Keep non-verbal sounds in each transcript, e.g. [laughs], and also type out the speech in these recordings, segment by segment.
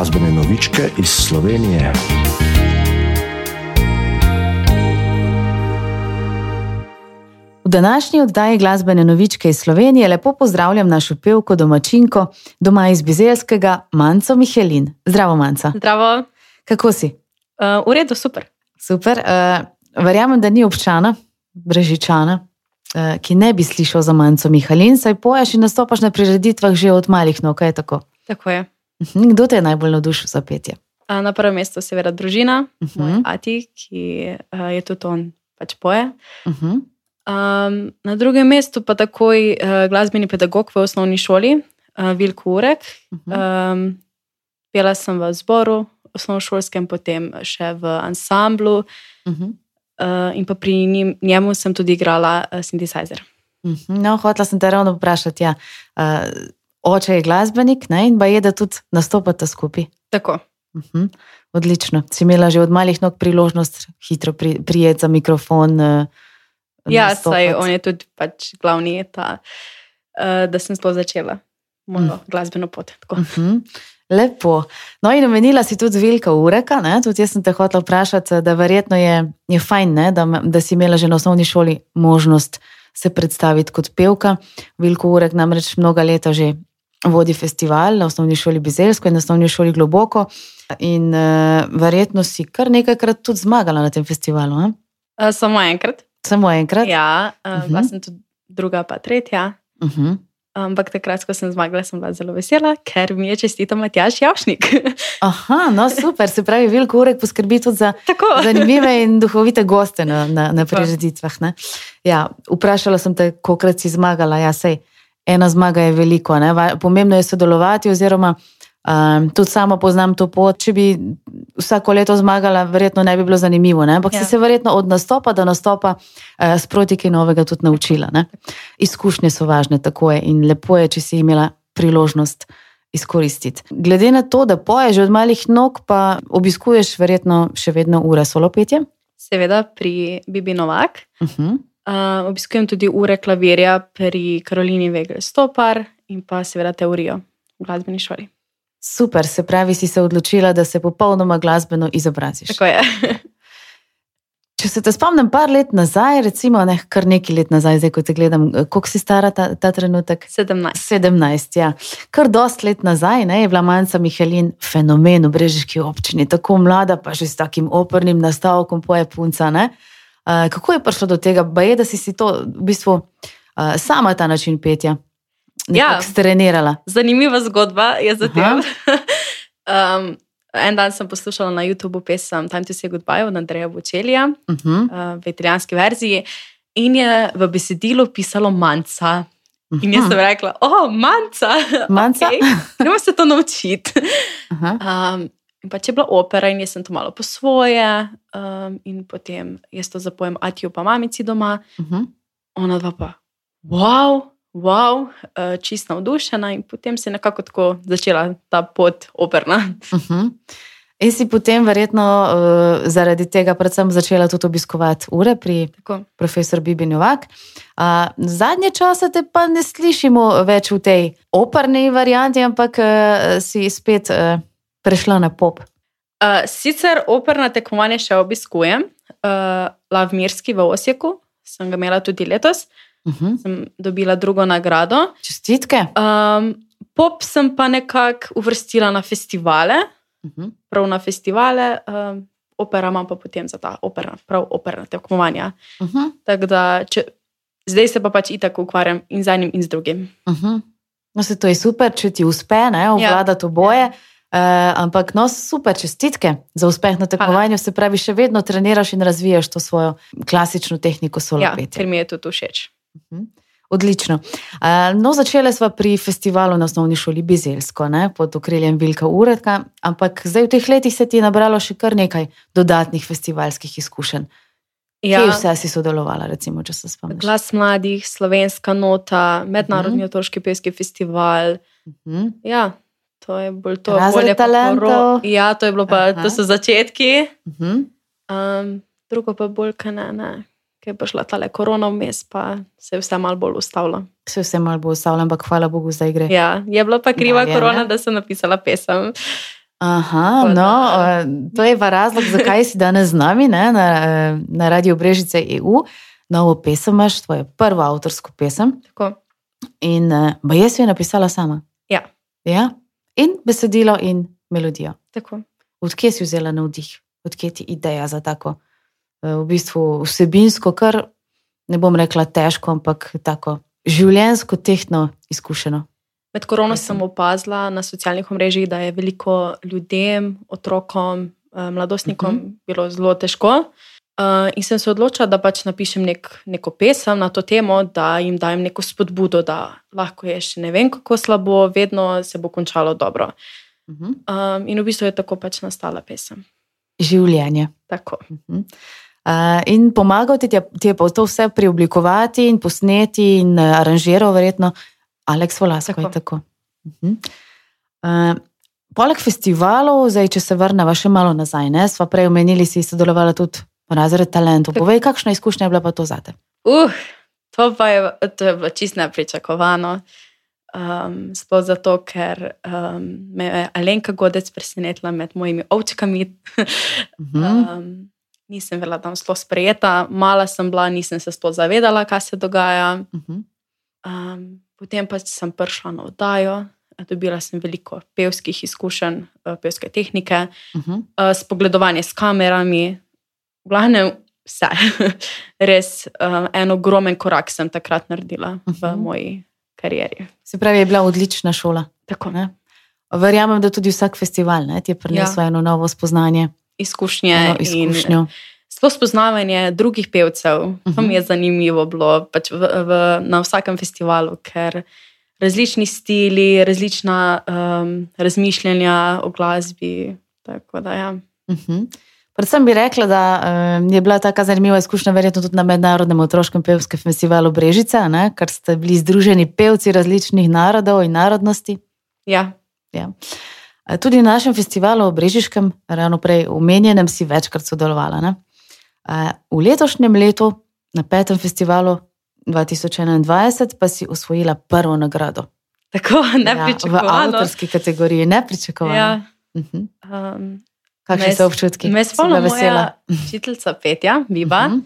glasbene novičke iz Slovenije. V današnji oddaji glasbene novičke iz Slovenije lepo pozdravljam našo pevko domačinko doma iz Bizelskega, Manco Mihelin. Zdravo, Manca. Zdravo. Kako si? Uh, v redu, super. Super. Uh, verjamem, da ni občana, brežičana, uh, ki ne bi slišal za Manco Mihelin, saj poješ in nastopaš na prireditvah že od malih nog, je tako. Tako je. Mhm, Kdo te je najbolj navdušil za petje? Uh, na prvem mestu seveda družina, uh Mhm. -huh. ati, ki uh, je tudi on pač poje. Uh -huh. Um, na drugem mestu pa takoj uh, glasbeni pedagog v osnovni šoli, uh, Vilko Urek. Um, pela sem v zboru, osnovnošolskem, potem še v ansamblu, Uh -huh. uh, in pa pri njim, njemu sem tudi igrala uh, synthesizer. Mhm, No, hotela sem te ravno vprašati. Ja. Uh, oče je glasbenik ne? in je, da tudi nastopate skupaj. Tako. Mhm, Odlično. Si imela že od malih nog priložnost hitro pri, prijeti za mikrofon. Uh, Ja, saj on je tudi pač glavni, ta, uh, da sem sploh začela mojo Mm. glasbeno pot. Tako. Mhm, Lepo. No, in omenila si tudi velika ureka. Ne? Tudi jaz sem te hotela vprašati, da verjetno je, je fajn, ne? da, da si imela že na osnovni šoli možnost se predstaviti kot pevka. Veliko urek namreč mnoga leta že vodi festival na osnovni šoli Bizelsko in na osnovni šoli Globoko. In uh, verjetno si kar nekajkrat tudi zmagala na tem festivalu. Ne? Uh, samo enkrat. Samo enkrat. Ja, uh, Mhm. uh -huh. sem tudi druga, pa tretja. Uh -huh. Ampak takrat, ko sem zmagala, sem bila zelo vesela, ker mi je čestital Matjaš Javšnik. [laughs] Aha, no super, se pravi, veliko urek poskrbi tudi za Tako. [laughs] zanimive in duhovite goste na, na, na prireditvah. ne. Ja, vprašala sem te, koliko si zmagala. Ja, sej, ena zmaga je veliko. Ne? Pomembno je sodelovati, oziroma um, tudi sama poznam to pot. Če bi vsako leto zmagala, verjetno ne bi bilo zanimivo. ne. Ampak ja. Si se verjetno od nastopa do nastopa uh, sproti kaj novega tudi naučila. Ne? Izkušnje so važne, tako je. In lepo je, če si imela priložnost. Izkoristiti. Glede na to, da poješ od malih nog, pa obiskuješ verjetno še vedno ure solopetje. Seveda pri Bibi Novak. Uh -huh. Uh, obiskujem tudi ure klavirja pri Karolini Vegel Stopar in pa seveda teorijo v glasbeni šoli. Super, se pravi, si se odločila, da se popolnoma glasbeno izobraziš. Tako je. [laughs] Če se te spomnim, par let nazaj, recimo ne, kar nekaj let nazaj, zdaj ko te gledam, koliko si stara ta, ta trenutek? 17. 17, ja. Kar dost let nazaj ne, je bila Manca Mihelin fenomen v Brežiški občini, tako mlada, pa že s takim opernim nastavkom poje punca. Ne? Uh, kako je prišlo do tega? Ba je, da si si to v bistvu uh, sama ta način petja Ja. nekako strenirala. Zanimiva zgodba je za tem. Um, [laughs] en dan sem poslušala na YouTubu pesem Time to say goodbye od Andreja Bočelija Uh -huh. uh, v italijanski verziji in je v besedilu pisalo manca. In jaz sem rekla, oh, manca. Manca? [laughs] Okay, Gremo se to naučiti. Um, in pač je bila opera, in jaz sem to malo po svoje, um, in potem jaz to zapojem Atiju, pa mamici doma, Uh -huh. ona dva pa, wow, wow, uh, čist navdušena, in potem se je nekako tako začela ta pot operna. Uh -huh. In si potem verjetno uh, zaradi tega predvsem začela tudi obiskovati ure pri Tako. profesor Bibi Novak. Uh, zadnje čase te pa ne slišimo več v tej operni varianti, ampak uh, si spet uh, prešla na pop. Uh, sicer operna tekmovanja še obiskujem, uh, Lavmirski v Osijeku, sem ga imela tudi letos, Uh -huh. sem dobila drugo nagrado. Čestitke. Um, pop sem pa nekako uvrstila na festivale. Uh -huh. prav na festivale, um, opera imam pa potem za ta opera, prav operna tekmovanja. Uh -huh. Tako da, če, zdaj se pa pač itak ukvarjam in z enim in z drugim. Uh -huh. No, se to je super, če ti uspe, ne, obvladati oboje. Uh, ampak, no, super, čestitke za uspeh na tekmovanju. Se pravi, še vedno treniraš in razvijaš to svojo klasično tehniko Ja, solopetja. ker mi je tudi všeč. Mhm. Odlično. Uh, no, začele smo pri festivalu na osnovni šoli Bizelsko, ne, pod okriljem Vilka Uredka, ampak zdaj v teh letih se ti je nabralo še kar nekaj dodatnih festivalskih izkušenj. Ja. Kje Ja, vse si sodelovala, recimo, če se spomniš? glas mladih, slovenska nota, mednarodni Mhm. otroški pevski festival. Mhm. Ja, to je bolj to. Razred talentov. Ja, to je bilo pa, Aha. to so začetki. Mhm. Um, drugo pa bolj, kaj ne, ne. Ker je prišla ta korona vmes, pa se je vse malo bolj ustavilo. Se vse malo bo ustavljalo, ampak hvala Bogu, zdaj gre. Ja, je bila pa kriva Dalje, korona, ne? da sem napisala pesem. Aha, Tako no, da- eh, to je pa razlog, zakaj si danes z nami ne, na, eh, na Radio Brežice EU. Novo pesem imaš, tvojo prvo avtorsko pesem. Tako. In uh, jaz jo je napisala sama. Ja. ja. In besedilo, in melodijo. Tako. Odkje si vzela navdih, odkje ti ideja za tako, eh, v bistvu vsebinsko, kar ne bom rekla težko, ampak tako življensko, tehtno izkušeno. Med korono sem opazila na socialnih omrežjih, da je veliko ljudem, otrokom, eh, mladostnikom uh Mhm. -huh. bilo zelo težko. Uh, in sem se odločila, da pač napišem nek, neko pesem na to temo, da jim dajem neko spodbudo, da lahko je še ne vem kako slabo, vedno se bo končalo dobro. Mhm. Um, in v bistvu je tako pač nastala pesem. Življenje. Tako. Mhm. Uh, in pomagal ti ti je pa to vse preoblikovati in posneti in uh, aranžiral, verjetno, Aleks Volasko. Tako. je Tako. Uh, uh, poleg festivalov, zdaj, če se vrnemo še malo nazaj, ne, sva prej omenili, si sodelovala tudi v razred talentov. Povej, kakšna izkušnja je bila pa to zate? Uh, to pa je, to je bilo čist nepričakovano. Um, sploh zato, ker um, me je Alenka Godec presenetila med mojimi ovčkami. [laughs] Mhm. um, nisem bila tam zelo sprejeta, mala sem bila, nisem se sploh zavedala, kaj se dogaja. Mhm. Um, potem pa sem prišla na oddajo, dobila sem veliko pevskih izkušenj, eh, pevske tehnike, Mhm. uh, spogledovanje s kamerami, v glavnem vse. [laughs] Res um, en ogromen korak sem takrat naredila v Mhm. moji karieri. Se pravi, je bila odlična šola. Tako, Ne? Verjamem, da tudi vsak festival ne, ti je prinesel ja. eno novo spoznanje, Izkušnje eno in izkušnjo. sploh spoznavanje drugih pevcev. Uh -huh. To mi je zanimivo bilo pač v, v, na vsakem festivalu, ker različni stili, različna um, razmišljanja o glasbi. Tako da, ja. Uh -huh. Predvsem bi rekla, da um, je bila taka zanimiva izkušnja, verjetno tudi na mednarodnem otroškem pevskem festivalu Brežica, ne, ker ste bili združeni pevci različnih narodov in narodnosti. ja. Ja. Tudi na našem festivalu v Brežiškem, ravno prej omenjenem, si večkrat sodelovala. Ne? V letošnjem letu, na petem festivalu 2021, pa si osvojila prvo nagrado. Tako Ja, v avtorski kategoriji, nepričakovano. Ja, Mhm. um, Kakšni so občutki? Me bila spomnim, vesela. moja [laughs] učiteljica Petja, Biba, uh Mhm.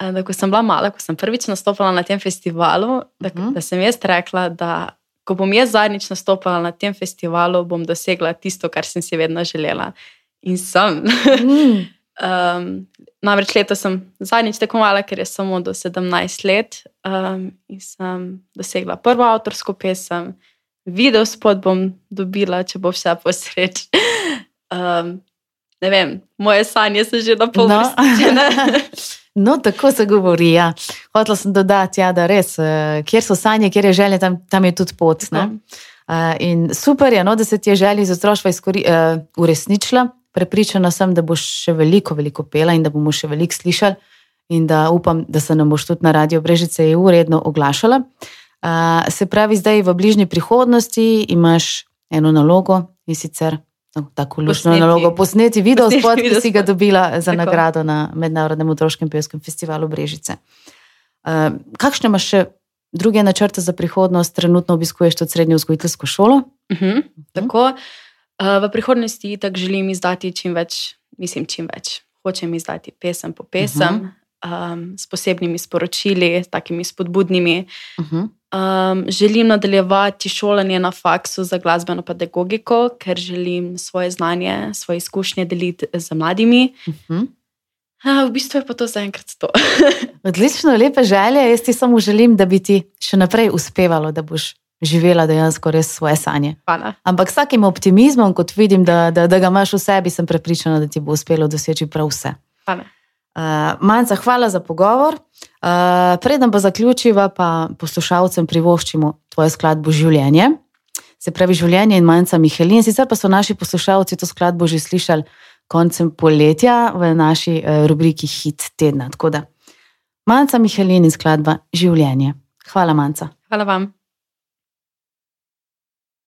-huh. da ko sem bila mala, ko sem prvič nastopila na tem festivalu, da, Mhm. da sem jaz rekla, da ko bom jaz zadnjič nastopila na tem festivalu, bom dosegla tisto, kar sem si vedno želela. In sem. Mm. [laughs] Um, namreč letos sem zadnjič tekmovala, ker je samo do 17 let um, in sem dosegla prvo avtorsko pesem, video spot bom dobila, če bo vse po sreči. [laughs] Um, ne vem, moje sanje so že na pol No. [laughs] No, tako se govori. Ja. Hotela sem dodati, ja, da res, eh, kjer so sanje, kjer je želja, tam, tam je tudi pot. ne. Uh, in super je, no, da se ti je želja iz otroštva uh, uresničila. Prepričana sem, da boš še veliko, veliko pela in da bomo še veliko slišali, in da upam, da se nam boš tudi na Radio Brežice EU redno oglašala. Uh, se pravi, zdaj v bližnji prihodnosti imaš eno nalogo in sicer tako lušno nalogo posneti video Posneti spot, ki si ga dobila za Tako. nagrado na Mednarodnem otroškem pevskem festivalu Brežice. Uh, kakšne imaš še druge načrte za prihodnost? Trenutno obiskuješ tudi srednjo vzgojiteljsko šolo. Uh -huh. Tako. Uh, v prihodnosti tako želim izdati čim več, mislim, čim več. Hočem izdati pesem po pesem, uh -huh. um, s posebnimi sporočili, takimi spodbudnimi. Uh -huh. Um, želim nadaljevati šolanje na faksu za glasbeno pedagogiko, ker želim svoje znanje, svoje izkušnje deliti z mladimi. Uh -huh. Uh, v bistvu je pa to zaenkrat to. [laughs] Odlično, lepe želje. Jaz ti samo želim, da bi ti še naprej uspevalo, da boš živela dejansko res svoje sanje. Hvala. Ampak s takim optimizmom, kot vidim, da, da, da ga imaš v sebi, sem prepričana, da ti bo uspelo doseči prav vse. Hvala. Uh, Manca, hvala za pogovor. Uh, preden pa zaključiva, pa poslušalcem privoščimo tvojo skladbo Življenje. Se pravi, Življenje in Manca Mihelin. Sicer pa so naši poslušalci to skladbo že slišali koncem poletja v naši uh, rubriki Hit tedna. Tako da, Manca Mihelin in skladba Življenje. Hvala, Manca. Hvala vam.